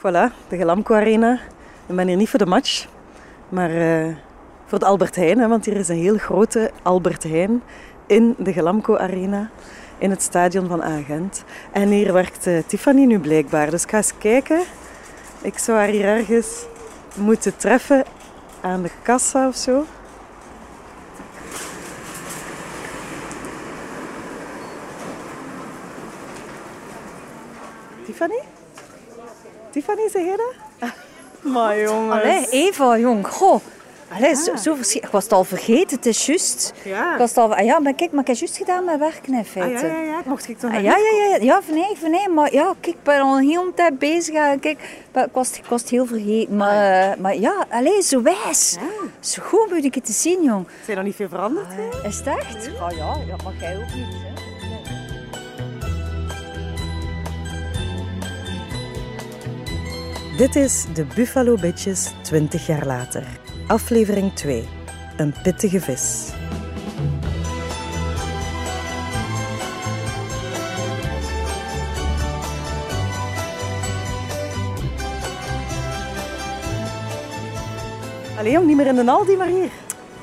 Voilà, de Gelamco Arena. Ik ben hier niet voor de match, maar uh, voor de Albert Heijn. Hè, want hier is een heel grote Albert Heijn in de Gelamco Arena. In het stadion van Agent. En hier werkt uh, Tiffany nu blijkbaar. Dus ik ga eens kijken. Ik zou haar hier ergens moeten treffen aan de kassa of zo. Tiffany? Tiffany, dat? Maar jongens. Allee, Eva, jong. Goh. Allee, zo, zo Ik was het al vergeten, het is juist. Ja. Ik was het al... Ah, ja, maar kijk, maar ik heb juist gedaan met werken in feite. Ah, ja, ja, ja. Mocht ik toch ah, ja, ja, ja, ja, van nee, van nee. Maar ja, kijk, ik ben al een hele tijd bezig. Kijk, ik was, ik was het heel vergeten. Maar, ah, ja. maar ja, allee, zo wijs. Ja. Zo goed moet ik het te zien, jong. Zijn nog niet veel veranderd? Ah, is het echt? Ah ja, ja, maar jij ook niet, hè. Dit is de Buffalo Bitches 20 jaar later. Aflevering 2. Een pittige vis. Allee jong, niet meer in de Aldi, maar hier.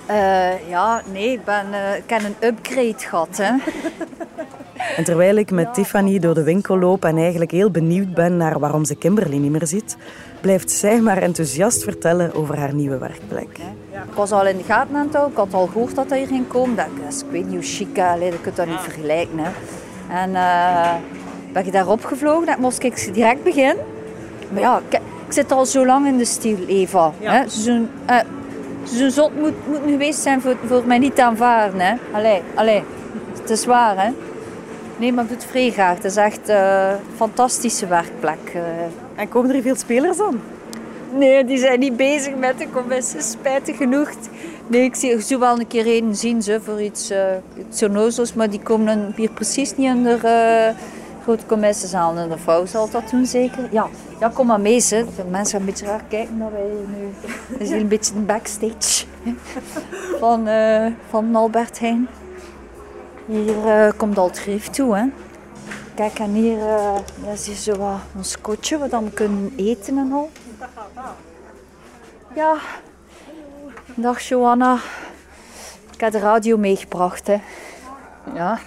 Uh, ja, nee, ik, ben, uh, ik heb een upgrade gehad. Hè. En terwijl ik met Tiffany door de winkel loop en eigenlijk heel benieuwd ben naar waarom ze Kimberly niet meer ziet, blijft zij maar enthousiast vertellen over haar nieuwe werkplek. Ik was al in de gaten aan het houden. Ik had al gehoord dat hij hier ging komen. Dat, is, ik weet niet hoe chic, allee, dat kun je dat niet vergelijken. Hè. En uh, ben je daarop gevlogen, dat moest ik direct beginnen. Maar ja, ik, ik, zit al zo lang in de stil, Eva. Ja. Zo'n uh, zo zot moet, moet geweest zijn voor, voor mij niet te aanvaarden. Hè. Allee, allee, het is waar, hè. Nee, maar het graag. Het is echt een fantastische werkplek. eh. En komen er veel spelers aan? Nee, die zijn niet bezig met de commissie, spijtig genoeg. Nee, ik zie zo wel een keer één zien ze, voor iets, uh, maar die komen hier precies niet onder uh, grote commissiezaal. En de vrouw zal dat doen zeker. Ja, ja kom maar mee. Ze. De mensen gaan een beetje raar kijken naar wij nu. Dat is hier een beetje een backstage van, uh, van Albert Heijn. Hier uh, komt al het grief toe. Hè. Kijk, en hier uh, is hier zo wat een skotje waar we kunnen eten en al. Ja, dag Johanna. Ik heb de radio meegebracht. Hè. Ja.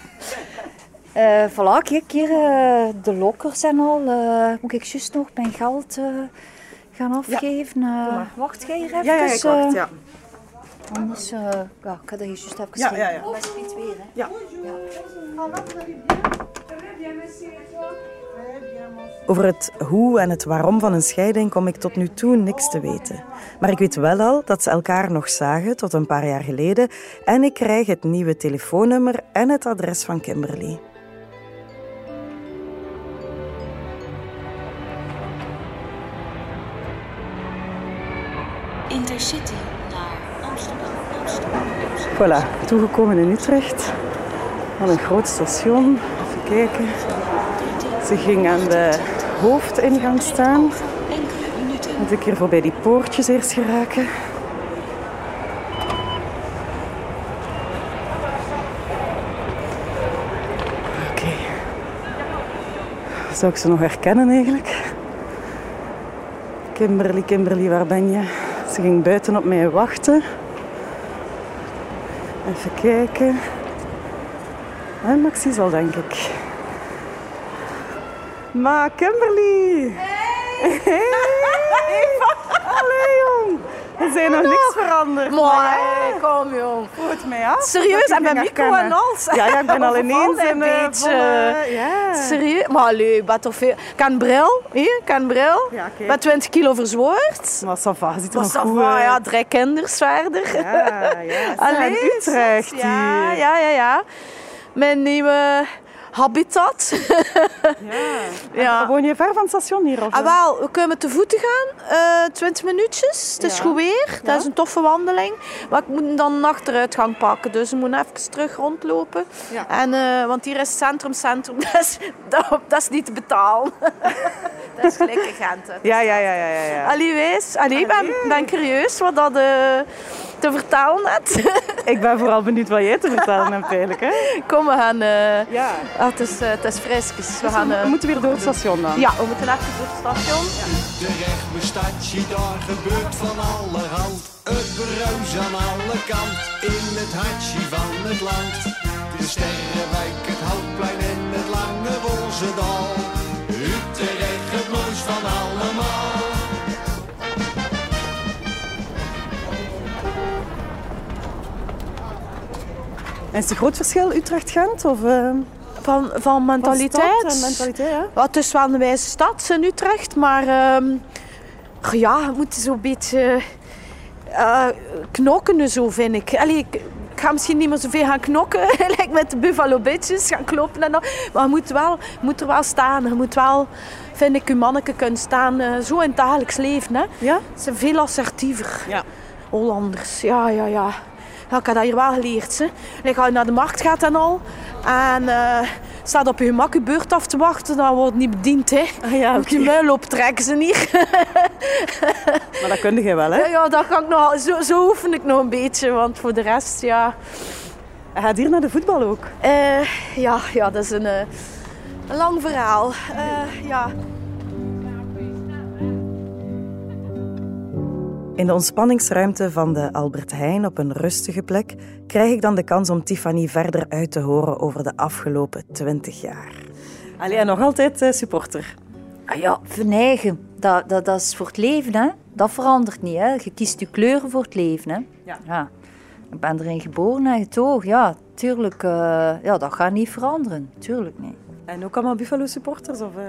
Uh, voilà, kijk hier, uh, de lokkers en al. Uh, moet ik juist nog mijn geld gaan afgeven? Ja. wacht jij hier even? Ja, ja, ik wacht, ja. Anders, uh, ja, ik ga dat juist even ja, ja, ja. Niet weer, hè? Ja. ja. Over het hoe en het waarom van een scheiding kom ik tot nu toe niks te weten. Maar ik weet wel al dat ze elkaar nog zagen tot een paar jaar geleden en ik krijg het nieuwe telefoonnummer en het adres van Kimberly. Voilà, toegekomen in Utrecht. Aan een groot station. Even kijken. Ze ging aan de hoofdingang staan. Moet ik hier voorbij die poortjes eerst geraken. Oké. Zou ik ze nog herkennen eigenlijk? Kimberly, Kimberly, waar ben je? Ze ging buiten op mij wachten. Even kijken. En Maxi zal, denk ik. Maar Kimberly! Hey! hey. Allee! Er zijn nog niks veranderd. Mooi, kom jong. Voelt mij af. Serieus, en met micro en alles. Ja, ja, ik ben al ineens een beetje. Volle, ja. Serieus? Maar ik ben toch veel... Kan bril, hier, kan bril. Ja, okay. Met 20 kilo verzwoord. Maar Sava ziet er nog goed uit. Ja, drie kinders verder. Ja, ja. Allee, Utrecht ja, ja, ja, ja. Mijn nieuwe habitat. ja. ja. Woon je ver van het station hier? Of? Ah, wel, we kunnen te voeten gaan. Uh, 20 minuutjes. Het is goed weer. Dat is een toffe wandeling. Maar ik moet dan een achteruitgang pakken. Dus we moeten even terug rondlopen. Ja. En, eh, want hier is centrum, centrum. Dat is, dat, dat is niet te betalen. dat is gelijk in Gent. Ja, ja, ja, ja, ja. ja. Allee, wees. Allee, ik ben, ben curieus wat dat... eh te vertellen hebt. Ik ben vooral benieuwd wat jij te vertellen hebt eigenlijk. Hè? Kom, we gaan... eh, Ja. ah, het, is, het is frisjes. We We, gaan... eh, moeten weer door het station dan. ja, we moeten even door het station. Terecht bestadje, daar gebeurt van allerhand. Het bruis aan alle kant, in het hartje van het land. De Sterrenwijk, het Houtplein en het Lange Wolzedal. Utrecht, het mooist van En is het een groot verschil Utrecht-Gent? Of, eh, Van, van mentaliteit. van mentaliteit, ja? Ja, het is wel een wijze stad in Utrecht, maar ehm, ja, we moeten zo'n beetje eh, knokken, zo vind ik. Allee, ik. ga misschien niet meer zoveel gaan knokken, like met de Buffalo Bitches, gaan kloppen en dat. Maar je moet, wel, je moet er wel staan. Je moet wel, vind ik, je manneke kunnen staan, zo in het dagelijks leven. Hè. Ja? Ze zijn veel assertiever. Ja. Hollanders, ja, ja, ja. Ja, ik heb dat hier wel geleerd. Hè. Like, als je naar de markt gaat en al, en eh, staat op je gemak je beurt af te wachten, dan wordt het niet bediend. Hè. Ah, ja, Op je muil optrekken ze niet. Maar dat kun je wel, hè? Ja, ja, dat kan ik nog, zo, zo oefen ik nog een beetje, want voor de rest, ja... Hij gaat hier naar de voetbal ook. Eh, ja, ja, dat is een, eh, een lang verhaal. Ja. In de ontspanningsruimte van de Albert Heijn op een rustige plek krijg ik dan de kans om Tiffany verder uit te horen over de afgelopen 20 jaar. Allee, en nog altijd eh, supporter. Ah ja, verneigen. Dat, dat, dat is voor het leven, hè. Dat verandert niet, hè. Je kiest je kleuren voor het leven, hè. Ja. Ik ben erin geboren en getogen, ja. Tuurlijk, eh, ja, dat gaat niet veranderen. Tuurlijk niet. En ook allemaal Buffalo supporters? Of, eh?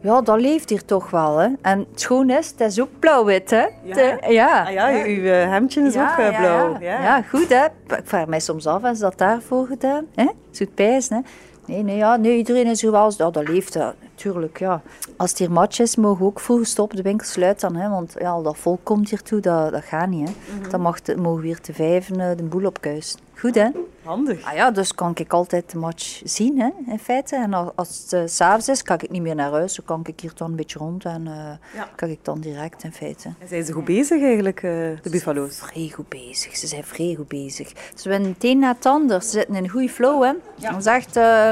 Ja, dat leeft hier toch wel, hè. En het schoon is, het is ook blauw-wit, hè. Ja. De- ja. Ah ja, uw eh, hemdje is ook eh, blauw. Ja, ja. goed, hè. Ik vraag mij soms af, is dat daarvoor gedaan? Hè? Zoet pijs, hè. Nee, nee, ja, nee, iedereen is zoals... Ja, dat leeft, hè. natuurlijk, ja. Als het hier match is, mogen we ook vroeg stoppen, de winkel sluiten dan, hè. Want ja, al dat volk komt hier toe, dat, dat gaat niet, hè. Dan mag de, mogen we hier te vijven de boel opkuisen. Goed, hè. Handig. Ah ja, dus kan ik altijd de match zien, hè, in feite. En als, het uh, s'avonds is, kan ik niet meer naar huis. Dan kan ik hier dan een beetje rond en uh, Ja. kan ik dan direct, in feite. En zijn ze goed bezig eigenlijk, eh, de Buffalo's? Vrij goed bezig. Ze zijn vrij goed bezig. Ze winnen het een na het ander. Ze zitten in een goede flow, hè. Dan zegt, eh,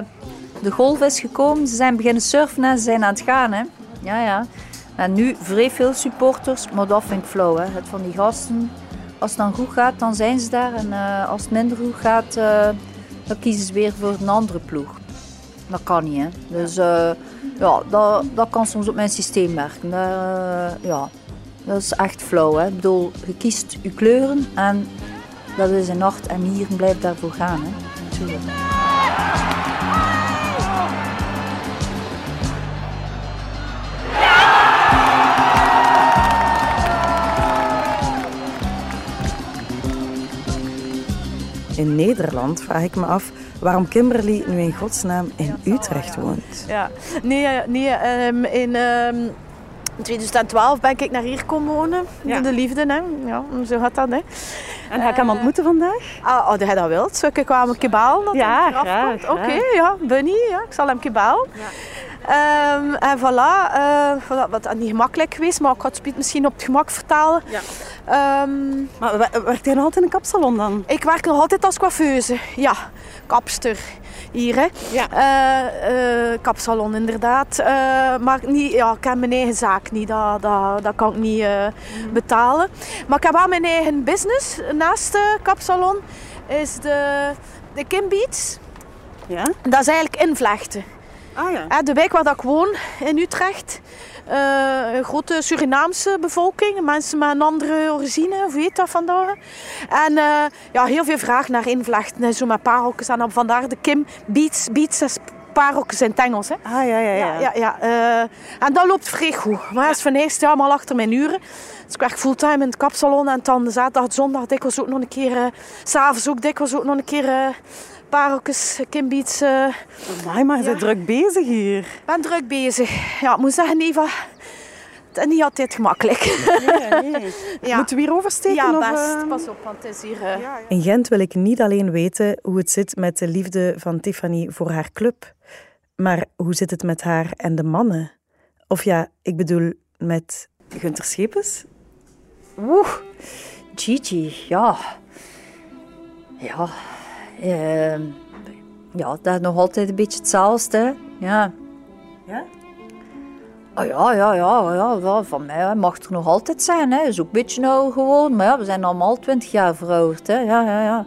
de golf is gekomen, ze zijn beginnen surfen en ze zijn aan het gaan, hè. Ja, ja. En nu vrij veel supporters, maar dat vind ik flow, hè. Het van die gasten, als het dan goed gaat, dan zijn ze daar. En uh, als het minder goed gaat, uh, dan kiezen ze weer voor een andere ploeg. Dat kan niet, hè. Dus uh, ja, dat, dat kan soms op mijn systeem werken. Ja, dat is echt flow, hè. Ik bedoel, je kiest je kleuren en dat is in nacht en hier blijft daarvoor gaan, hè. In Nederland vraag ik me af waarom Kimberly nu in godsnaam in Utrecht woont. Ja, nee, nee um, in um, 2012 ben ik naar hier komen wonen. Ja. De liefde, hè. Ja, zo gaat dat, hè. En ga ik hem ontmoeten vandaag? Ah, als hij dat wilt, zou ik kwam een kebal dat ja, hij eraf komt. Oké, okay, ja, Bunny, ja, ik zal hem kebal. Ja. Um, en voilà, uh, wat niet gemakkelijk geweest, maar ik had het misschien op het gemak vertalen. Ja. Um, maar werkt hij nog altijd in een kapsalon dan? Ik werk nog altijd als coiffeuse, ja, kapster hier. Hè. Ja. Uh, uh, kapsalon inderdaad. Uh, maar niet, ja, ik heb mijn eigen zaak niet, dat, dat, dat kan ik niet mm. betalen. Maar ik heb wel mijn eigen business naast de kapsalon. Is de, de Kim Beats. Ja? Dat is eigenlijk invlechten. Ah, ja. De wijk waar ik woon, in Utrecht, uh, een grote Surinaamse bevolking. Mensen met een andere origine, of weet dat vandaar. En uh, ja, heel veel vraag naar invlechten, zo met pareltjes. En vandaar de Kim Beats. Beats is pareltjes in het Engels. Hè. Ah, ja, ja, ja. ja, ja uh, en dat loopt vrij goed. Maar dat is van eerst allemaal achter mijn uren. Dus ik werk fulltime in het kapsalon. En dan zaterdag, zondag dikwijls ook nog een keer... Uh, s'avonds ook dikwijls ook nog een keer... Pareltjes, kimbeats. Uh, Amai, maar je ja. bent druk bezig hier. Ik ben druk bezig. Ja, ik moet zeggen, Eva, het is niet altijd gemakkelijk. Nee, nee. ja. Moeten we hier oversteken? Ja, of, best. Uh... Pas op, want het is hier... Uh... Ja, In Gent wil ik niet alleen weten hoe het zit met de liefde van Tiffany voor haar club, maar hoe zit het met haar en de mannen? Of ja, ik bedoel met Gunter Schepens? Oeh, Gigi, ja. Ja. Ehm, ja, dat is nog altijd een beetje hetzelfde. Ja. Ja? Oh ja, ja, ja, ja, ja, van mij mag het er nog altijd zijn. Hè. is ook een beetje nou gewoon. Maar ja, we zijn allemaal twintig jaar verouderd. Hè. Ja, ja, ja.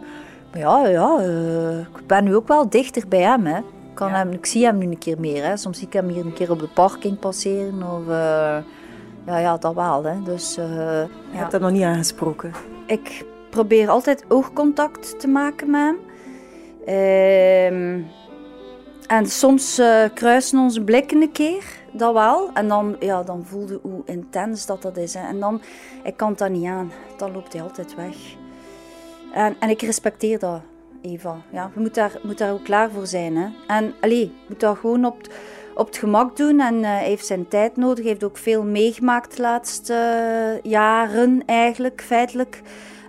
Maar ja, ja eh, ik ben nu ook wel dichter bij hem. Hè. Ik, kan hem, ik zie hem nu een keer meer. Hè. Soms zie ik hem hier een keer op de parking passeren. Of, eh, ja, ja, dat wel. Hè. Dus, eh, Je ja. hebt dat nog niet aangesproken. Ik probeer altijd oogcontact te maken met hem. Ehm, en soms eh, kruisen onze blikken een keer, dat wel. En dan, ja, dan voelde hoe intens dat dat is. Hè. En dan, ik kan dat niet aan. Dan loopt hij altijd weg. En, en ik respecteer dat, Eva. Ja, je moet daar, moet daar ook klaar voor zijn. Hè. En allee, moet dat gewoon op, op het gemak doen. En eh, heeft zijn tijd nodig. Heeft ook veel meegemaakt de laatste eh, jaren, eigenlijk, feitelijk.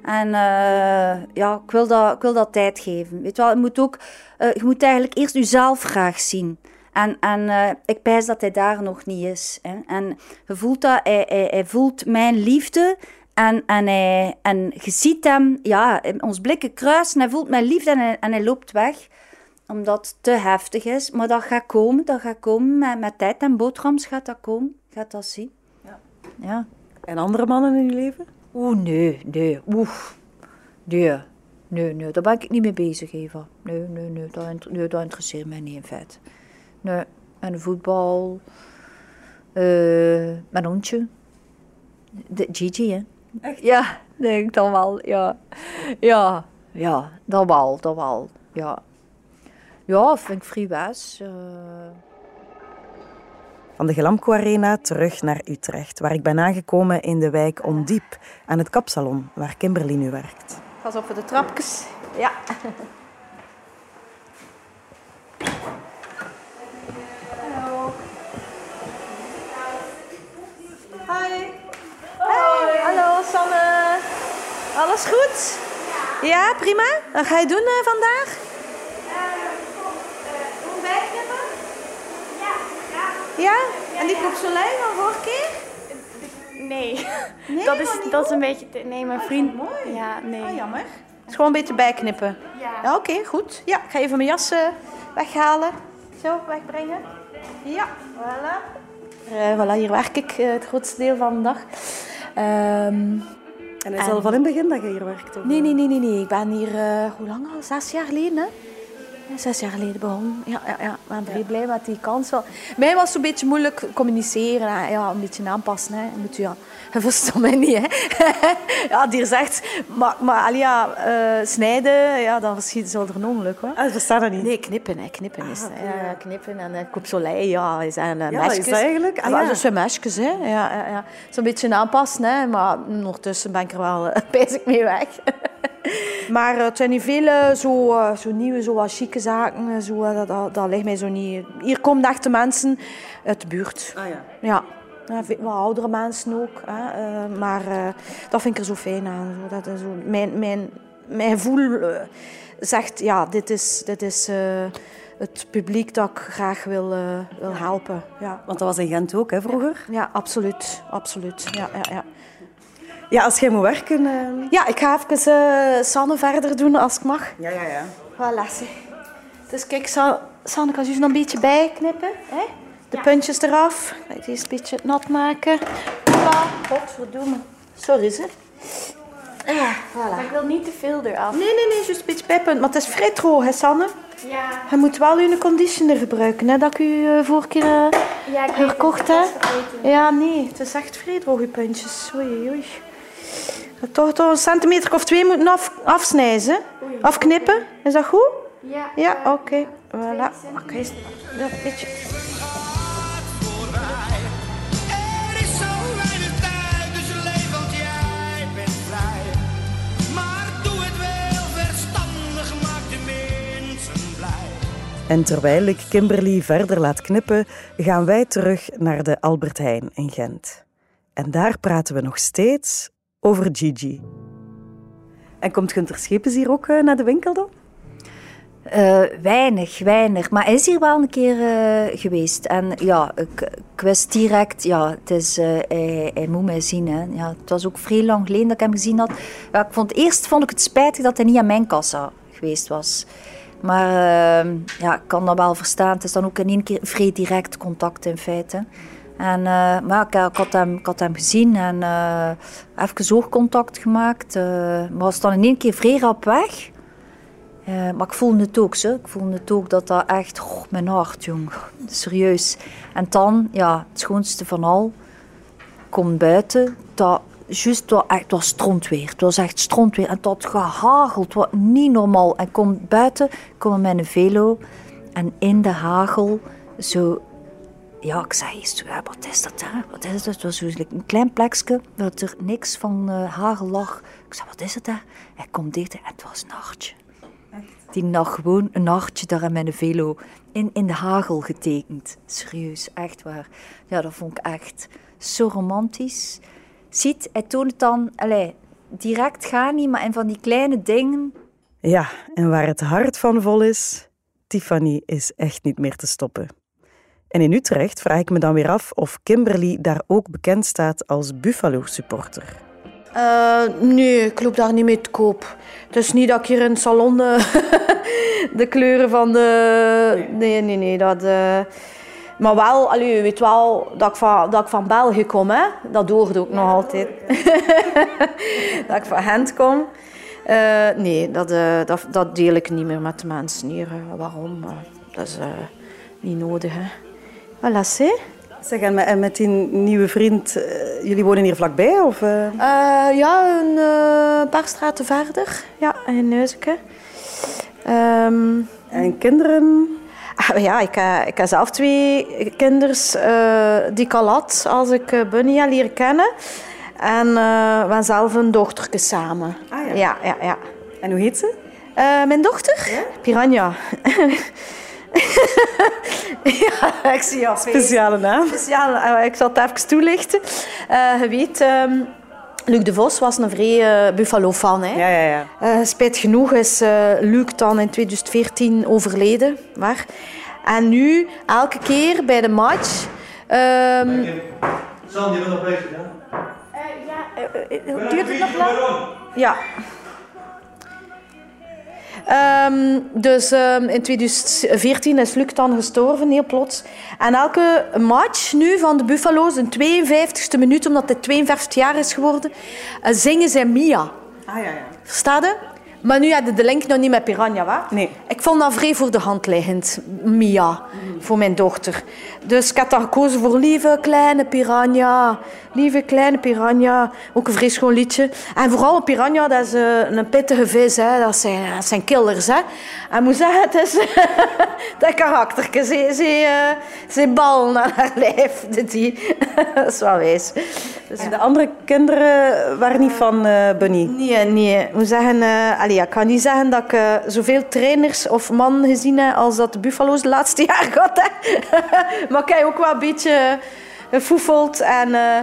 En eh, ja, ik wil, dat, ik wil dat tijd geven. Weet je wel, je moet ook, eh, je moet eigenlijk eerst jezelf graag zien. En, en ik pijs dat hij daar nog niet is. Hè. En je voelt dat, hij, hij, voelt mijn liefde. En, en, hij, en je ziet hem, ja, ons blikken kruisen. Hij voelt mijn liefde en en hij loopt weg. Omdat het te heftig is. Maar dat gaat komen, dat gaat komen. Met, met tijd en boterhams gaat dat komen. Gaat dat zien. Ja. ja. En andere mannen in je leven? Oeh, nee, nee, oef. Nee, nee, nee, daar ben ik niet mee bezig, Eva. Nee, nee, nee, dat, int- nee, dat interesseert mij niet in feite. Nee, en voetbal, eh mijn hondje, de Gigi, hè. Echt? Ja, denk ik dan wel, ja. Ja, ja, dat wel, dat wel, ja. Ja, vind ik was. eh. Van de Glamco Arena terug naar Utrecht, waar ik ben aangekomen in de wijk Ondiep, aan het kapsalon, waar Kimberly nu werkt. Pas op voor de trapjes. Ja. Hallo. Hi. Hallo, Sanne. Alles goed? Ja, prima. Wat ga je doen eh, vandaag? Ja? En die Coupe Soleil van vorige keer? Nee, Nee, dat, is, dat is een beetje... te- nee, mijn vriend... mooi. Ja, nee. Ah, jammer. Het is gewoon een beetje bijknippen. Ja. Ja, oké, goed. Ja, ik ga even mijn jas weghalen. Zo, wegbrengen. Ja, voilà. Eh, voilà, hier werk ik eh, het grootste deel van de dag. Ehm, En is al van in het begin dat je hier werkt? of? nee, nee, nee, nee, nee. Ik ben hier, eh, hoe lang al? Zes jaar geleden, hè? Zes jaar geleden begonnen. Ja, ja, ja. Ik ben blij met die kans. Mij was het een beetje moeilijk communiceren. Hè. Ja, een beetje aanpassen. Hè. Moet je, ja, je mij niet. Hè. ja, die zegt, maar, maar ja, eh, snijden, ja, dan verschiet zal er een ongeluk. Hoor. Ah, versta dat niet. Nee, knippen, hè. knippen is het. hè. ja. Knippen en uh, coupe soleil, ja, is een uh, Ja, is dat eigenlijk? Ah, Ah, ja. Dat zijn mesjes, hè. Ja, ja, ja. Zo'n beetje aanpassen, hè. Maar ondertussen ben ik er wel uh, bezig mee weg. maar het zijn niet veel zo, zo nieuwe, zo wat chique zaken. uh, Zo, uh, dat, dat, dat ligt mij zo niet... Hier komen echte mensen uit de buurt. Ah ja. Ja. Wat oudere mensen ook. Hè. Eh, maar eh, dat vind ik er zo fijn aan. Zo. Dat is zo, mijn, mijn, mijn gevoel eh, zegt, ja, dit is, dit is het publiek dat ik graag wil, wil helpen. Ja. Want dat was in Gent ook, hè, vroeger? ja, absoluut. absoluut. Ja, ja, ja. Ja, als jij moet werken... ja, ik ga even eh, Sanne verder doen als ik mag. Ja, ja, ja. Voilà. Dus kijk, Sanne, kan je eens nog een beetje bijknippen. Hè? De puntjes eraf. Ik ga het eerst een beetje nat maken. Hoppa. Godverdomme. Sorry, ze. Ja, voilà. Maar ik wil niet te veel eraf. Nee, nee, nee, juist een beetje bijpunt. Maar het is vrij droog, hè, Sanne? Ja, Je moet wel je conditioner gebruiken, hè, dat ik u eh, vorige keer eh, ja ik gekocht heb. Ik. Ja, nee, het is echt vrij droog, je puntjes. Oei, oei. Toch, toch een centimeter of twee moeten af, afsnijden, hè? afknippen. Is dat goed? Ja, Ja, eh, oké. Voilà. Oké, dat beetje. Er is zo weinig tijd, dus leef want jij bent vrij. Maar doe het wel verstandig, maak de mensen blij. En terwijl ik Kimberly verder laat knippen, gaan wij terug naar de Albert Heijn in Gent. En daar praten we nog steeds over Gigi. En komt Gunter Schepens hier ook eh, naar de winkel dan? Eh, weinig, weinig. Maar hij is hier wel een keer eh, geweest. En ja, ik, wist direct, ja, het is, eh, hij, moet mij zien. Ja, het was ook vrij lang geleden dat ik hem gezien had. Ja, ik vond, eerst vond ik het spijtig dat hij niet aan mijn kassa geweest was. Maar eh, ja, ik kan dat wel verstaan. Het is dan ook in één keer vrij direct contact in feite. En, eh, maar ik, ik had hem, ik had hem gezien en eh even oogcontact gemaakt. maar was dan in één keer vrij rap weg. Eh, maar ik voelde het ook, zo. ik voelde het ook dat dat echt, mijn hart, jong, serieus. En dan, ja, het schoonste van al, komt buiten, dat juist, was echt, was strontweer, het was echt strontweer. En dat gehageld, wat niet normaal. En komt buiten, kom met velo en in de hagel, zo, ja, ik zei eens, wat is dat daar? Wat is dat? Het was zo een klein plekje, dat er niks van eh, hagel lag. Ik zei, wat is het daar? Hij komt dichter en het was een nachtje. Die nog gewoon een nachtje daar met een velo in, in de hagel getekend. Serieus, echt waar. Ja, dat vond ik echt zo romantisch. Ziet, hij toont het dan, allee, direct gaat niet, maar in van die kleine dingen. Ja, en waar het hart van vol is, Tiffany is echt niet meer te stoppen. En in Utrecht vraag ik me dan weer af of Kimberly daar ook bekend staat als Buffalo-supporter. Eh, nee, ik loop daar niet mee te koop. Het is niet dat ik hier in het salon eh, de kleuren van de... Nee, nee, nee. Dat, eh, Maar wel, allee, je weet wel dat ik van, dat ik van België kom. Hè? Dat hoort ook nog altijd. dat ik van Gent kom. Nee, dat, dat, dat deel ik niet meer met de mensen hier. waarom? Dat is niet nodig. Hè. Voilà, c'est. Zeg, en met, die nieuwe vriend, eh, jullie wonen hier vlakbij? Of, eh? Eh, ja, een paar straten verder. Ja, in Neuzeke. Ehm, En kinderen? ah, ja, ik, heb- ik heb zelf twee kinders die ik al had als ik Bunny heb leren kennen. En we hebben zelf een dochterke samen. Ah, ja. ja, ja, ja. En hoe heet ze? Mijn dochter? Piranha. ja, ik zie jou. Speciale naam. Speciaal, eh, ik zal het even toelichten. Eh, je weet, ehm, Luc de Vos was een vrij eh, Buffalo-fan. hè. Ja, ja, ja. Eh, spijt genoeg is eh, Luc dan in 2014 overleden. Maar. En nu, elke keer bij de match... ehm, Sam, je bent nog bezig, hè? ja, duurt het nog lang? Ja. Ehm, dus ehm, in 2014 is Luc dan gestorven, heel plots. En elke match nu van de Buffalo's, in 52e minuut, omdat het 52 jaar is geworden, eh, zingen zij Mia. Ah, ja, ja. Versta je? Maar nu had je de link nog niet met Piranha, hè? Nee. Ik vond dat vrij voor de hand liggend, Mia, voor mijn dochter. Dus ik heb dan gekozen voor Lieve Kleine Piranha. Lieve Kleine Piranha. Ook een vrij schoon liedje. En vooral een piranha, dat is eh, een pittige vis. Hè. Dat, zijn, dat zijn killers. Hè. En ik moet zeggen, het is dat karakter. Ze, ze, eh, ze bal naar haar lijf. Die. dat is wel wijs. Dus, En de andere kinderen waren niet van eh, Bunny. Nee, nee. Ik moet zeggen, allee, ja, ik kan niet zeggen dat ik eh, zoveel trainers of mannen gezien heb als dat de Buffalo's de laatste jaar gehad maar ik heb ook wel een beetje gefoefeld. En, eh,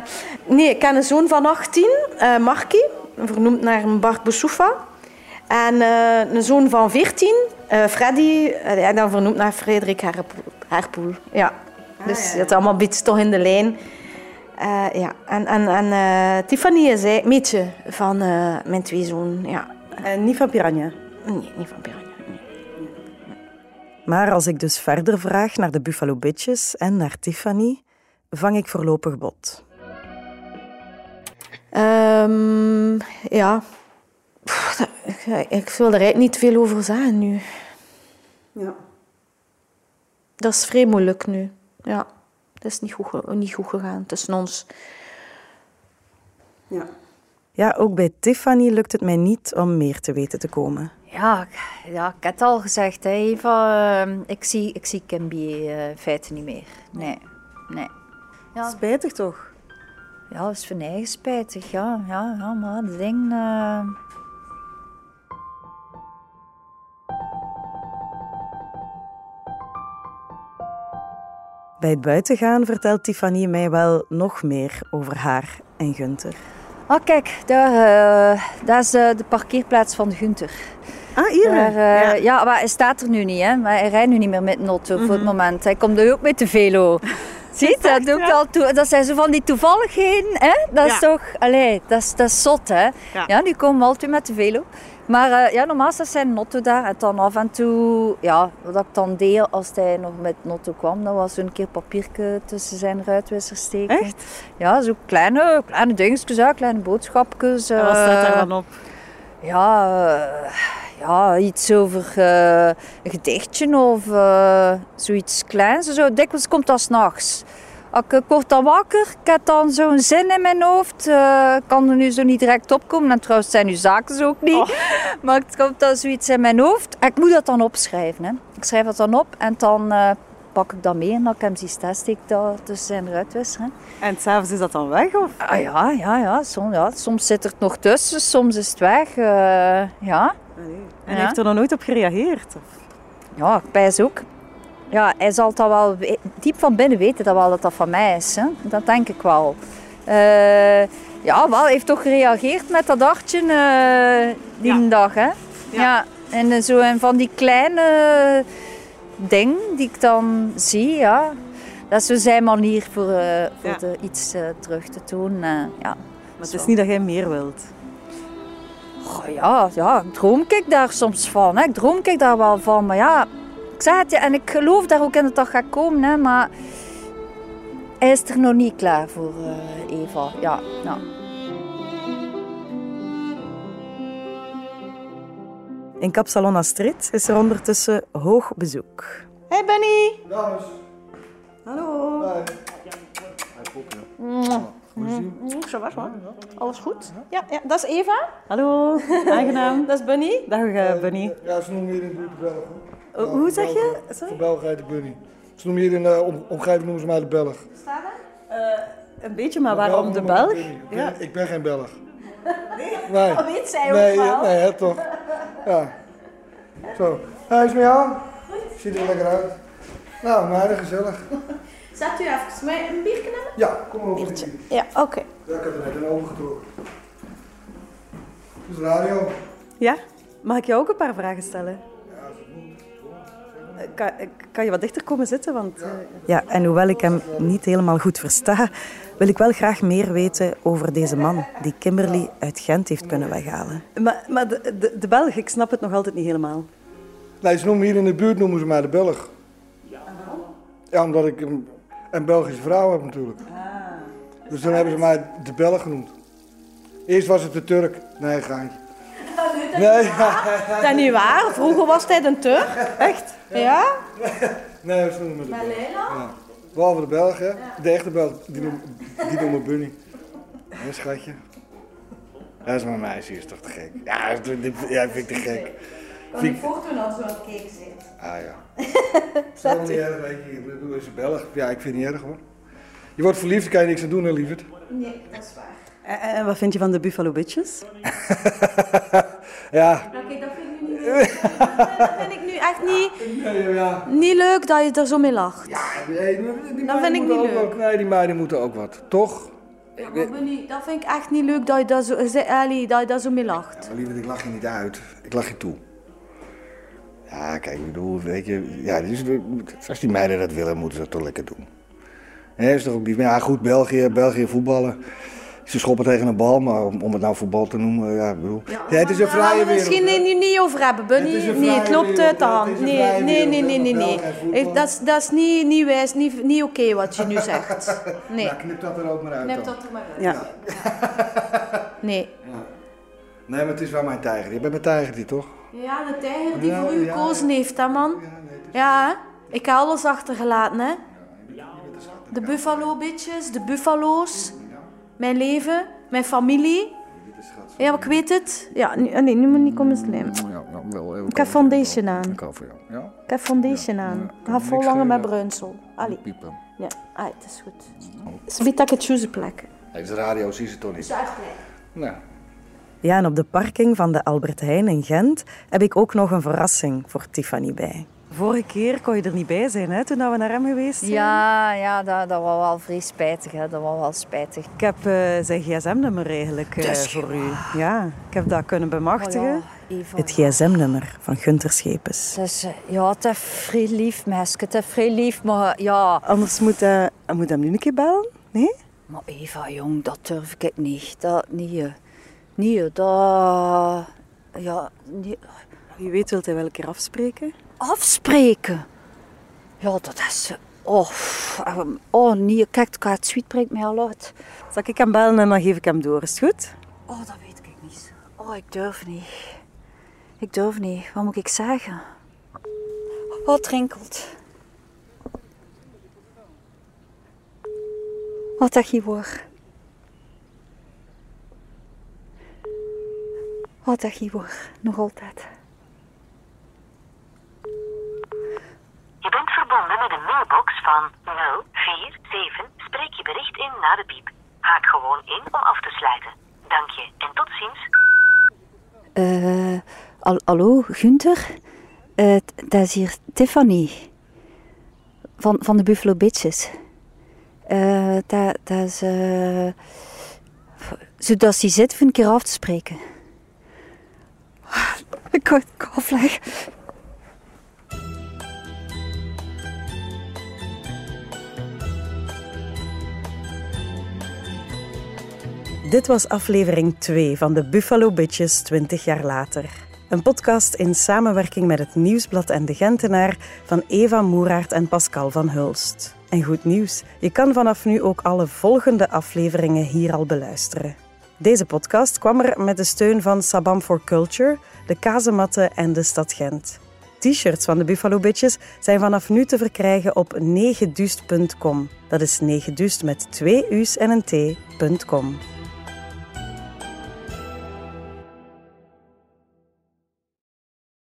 nee, ik ken een zoon van 18, eh Marky, vernoemd naar Bart Boussoufa. En eh, een zoon van 14, eh, Freddy, eh, en dan vernoemd naar Frederik Herpoel. Ja. Dus het is allemaal een beetje toch in de lijn. Eh, ja, en, en, en eh, Tiffany is een beetje van eh, mijn twee zonen. Ja. En niet van Piranha. Nee, niet van Piranha. nee. Maar als ik dus verder vraag naar de Buffalo Bitches en naar Tiffany, vang ik voorlopig bot. Ehm, ja. Pff, dat- ik, wil er eigenlijk niet veel over zeggen nu. Ja. Dat is vrij moeilijk nu. Ja. Het is niet goed, niet goed gegaan tussen ons. Ja. Ja, ook bij Tiffany lukt het mij niet om meer te weten te komen. Ja, ik- ja, ik heb het al gezegd, hè, Eva. eh, ik, zie, ik zie Kimby eh, in feite niet meer. Nee, nee. Ja, Spijtig toch? ja dat is van eigen spijtig. Ja, ja, ja maar dat ding... eh, Bij het buitengaan vertelt Tiffany mij wel nog meer over haar en Gunther. Ah, kijk, daar, eh, dat is eh, de parkeerplaats van Gunther. Ah, hier? Daar, eh, ja. ja. maar hij staat er nu niet, hè. Maar hij rijdt nu niet meer met een auto voor Mhm. het moment. Hij komt nu ook met de velo. Ziet, dat, doe ik al toe. dat zijn zo van die toevalligheden, hè? Dat is toch, allee, dat is, dat is zot, hè? Ja. Ja, nu komen we altijd met de velo. Maar eh, ja, normaal zijn notto daar. En dan af en toe, ja, wat ik dan deed als hij nog met notto kwam, dat was een keer papiertje tussen zijn ruitwisser steken. Echt? Ja, zo kleine, kleine dingetjes, kleine boodschapjes. En wat staat daar eh, dan op? ja, eh, ja, iets over eh, een gedichtje of eh, zoiets kleins. Zo, dikwijls komt dat s'nachts. Als Ik, word dan wakker, ik heb dan zo'n zin in mijn hoofd. eh, Ik kan er nu zo niet direct opkomen. En trouwens zijn uw zaken zo ook niet. Maar het komt dan zoiets in mijn hoofd. En ik moet dat dan opschrijven. Hè. Ik schrijf dat dan op en dan eh, pak ik dat mee. En dan ik hem zie staan, steek ik dat tussen zijn ruitwisser. hè. En s'avonds is dat dan weg? Of? Ah ja, ja, ja. Soms, ja. Soms zit er nog tussen, soms is het weg. eh, ja. En Ja. heeft er nog nooit op gereageerd? Of? Ja, ik pijs ook. Ja, hij zal dat wel we- diep van binnen weten dat wel dat dat van mij is. Hè? Dat denk ik wel. Eh, ja, wel, hij heeft toch gereageerd met dat hartje eh, die Ja. dag. Hè? Ja. En eh, zo en van die kleine dingen die ik dan zie, ja. Dat is zo zijn manier voor, voor Ja. de, iets terug te doen. ja. Maar het is niet dat jij meer wilt. Goh, ja, ja, droom ik daar soms van. Hè. Ik droom ik daar wel van. Maar ja, ik zeg het je, en ik geloof daar ook in dat dat gaat komen. Hè, maar hij is er nog niet klaar voor, eh, Eva. Ja, ja. In Kapsalon Astrid is er ondertussen hoog bezoek. Hey Bunny. Dames. Hallo. Zo was hoor. Alles goed? Ja, ja, dat is Eva. Hallo, aangenaam. Dat is Bunny. Dag eh, Bunny. Ja, ze noemen hier in de buurt de Belg. Oh, hoe zeg je? Voor Sorry? Belg heet ik Bunny. Ze noemen hier in de om- omgeving noemen ze mij de Belg. Een beetje, maar waarom de Belg? Ik ben, Ja. ik ben geen Belg. Nee. Dat weet zij ook Nee, wel. nee, hè, toch? Ja. Zo. Hij is met jou? Ziet er lekker uit. Nou, meiden, gezellig. Zet u even. Mij een biertje nemen? Ja, kom maar op. Biertje. Ja, oké. Ja, ik heb er net een ogen getrokken. Dit is radio. Ja? Mag ik jou ook een paar vragen stellen? Eh, Kan, eh, kan je wat dichter komen zitten? Want, eh, Ja, en hoewel ik hem niet helemaal goed versta, wil ik wel graag meer weten over deze man die Kimberly uit Gent heeft kunnen weghalen. Maar, maar de, de, de Belg, ik snap het nog altijd niet helemaal. Nee, ze noemen hier in de buurt noemen ze mij de Belg. Ja, omdat ik een, een Belgische vrouw heb natuurlijk. Dus dan hebben ze mij de Belg genoemd. Eerst was het de Turk. Nee, gaantje. Nee, Dat is niet waar. Vroeger was hij een Turk. Echt? Ja? nee, ze noemen me de Belg. Ja. Behalve de Belg, hè. De echte Belg, die noemen, die noemen me Bunny. Hé, schatje. Dat is mijn meisje, is toch te gek? Ja, dat vind ik te gek. Vind ik- Voortdoen als aan het kijken zijn. Ah ja. Dat is niet erg, weet je. Ik bedoel, is een Belg. Ja, ik vind het niet erg hoor. Je wordt verliefd, daar kan je niks aan doen, hè, lieverd. Nee, dat is waar. En, en wat vind je van de Buffalo Bitches? Ja. Oké, dat vind ik nu niet leuk. Dat vind ik nu echt niet, Ja, ja. niet leuk dat je er zo mee lacht. Nee, die, die Dat meiden vind ik moeten niet ook leuk. wat- nee, die meiden moeten ook wat. Toch? Ja, maar dat vind ik echt niet leuk dat je daar zo, Ali, dat je daar zo mee lacht. Maar lieverd, ik lach je niet uit. Ik lach je toe. Ja, kijk, ik bedoel, weet je... Ja, dus, als die meiden dat willen, moeten ze dat toch lekker doen. Hè, is toch ook niet... Ja, goed, België, België voetballen. Ze schoppen tegen een bal, maar om, om het nou voetbal te noemen, ja, ik bedoel... Ja, het is een Daar gaan vrije misschien wereld. hè. niet, niet over hebben, Bunny. Het is een Nee, vrije het loopt wereld, uit de hè. hand. Het een Nee, nee, nee, nee, nee. nee. Eh, Dat is, dat is niet, niet wijs, niet, niet oké wat je nu zegt. Nee. Nou, knip dat er ook maar uit Neem dan. dat er maar uit. Ja. Nee. Nee, maar het is wel mijn tijger. Je bent mijn tijgertje, toch? Ja, de tijger die Ja, voor u ja. gekozen heeft, hè, man. Ja, hè? Ik heb alles achtergelaten, hè. De buffalo bitches, de buffalo's, mijn leven, mijn familie. Ja, maar ik weet het. Ja, nu, nee, nu moet niet komen slijmen. Ja, nou, wel. Ik heb foundation aan. Ik voor jou. Ja? Ik heb foundation aan. Ik ga vol langer met bruinsel. Allee, Piepen. ja. Ah, het is goed. Sbiet dat ik het choose plek. Nee, de radio zie ze toch niet. Nou, Ja, en op de parking van de Albert Heijn in Gent heb ik ook nog een verrassing voor Tiffany bij. Vorige keer kon je er niet bij zijn, hè, toen we naar hem geweest zijn. Ja, ja dat, dat was wel vrij spijtig. Hè. Dat was wel spijtig. Ik heb eh, zijn gsm-nummer eigenlijk eh, is voor u. Ja, ik heb dat kunnen bemachtigen. Oh Eva. Het gsm-nummer van Gunter Schepens. Is, eh, ja, het is vrij lief, meisje. Het is vrij lief, maar ja... Anders moet hij, hij moet hem nu een keer bellen. Nee? Maar Eva, jong, dat durf ik niet. Dat niet. Nee, dat... Ja, niet. Wie weet wil hij wel een keer afspreken? Afspreken. Ja, dat is... Oh, ehm, oh nee, kijk, het sweet brengt mij al uit. Zal ik hem bellen en dan geef ik hem door. Is het goed? Oh, dat weet ik niet. Oh, ik durf niet. Ik durf niet. Wat moet ik zeggen? Oh, het rinkelt. Wat dat je wordt. Wat wordt. Nog altijd. Je bent verbonden met een mailbox van 047. Spreek je bericht in na de piep. Haak gewoon in om af te sluiten. Dank je en tot ziens. Eh, al- hallo, Gunther? T- dat is hier Tiffany. Van, van de Buffalo Bitches. Eh, dat, dat is... eh zodat ze zit, voor een keer af te spreken. Kan afleggen. Dit was aflevering 2 van de Buffalo Bitches 20 jaar later. Een podcast in samenwerking met het Nieuwsblad en de Gentenaar van Eva Moeraert en Pascal van Hulst. En goed nieuws, je kan vanaf nu ook alle volgende afleveringen hier al beluisteren. Deze podcast kwam er met de steun van Sabam for Culture, de Kazematten en de Stad Gent. T-shirts van de Buffalo Bitches zijn vanaf nu te verkrijgen op negedust.com. Dat is negedust met twee u's en een t.com.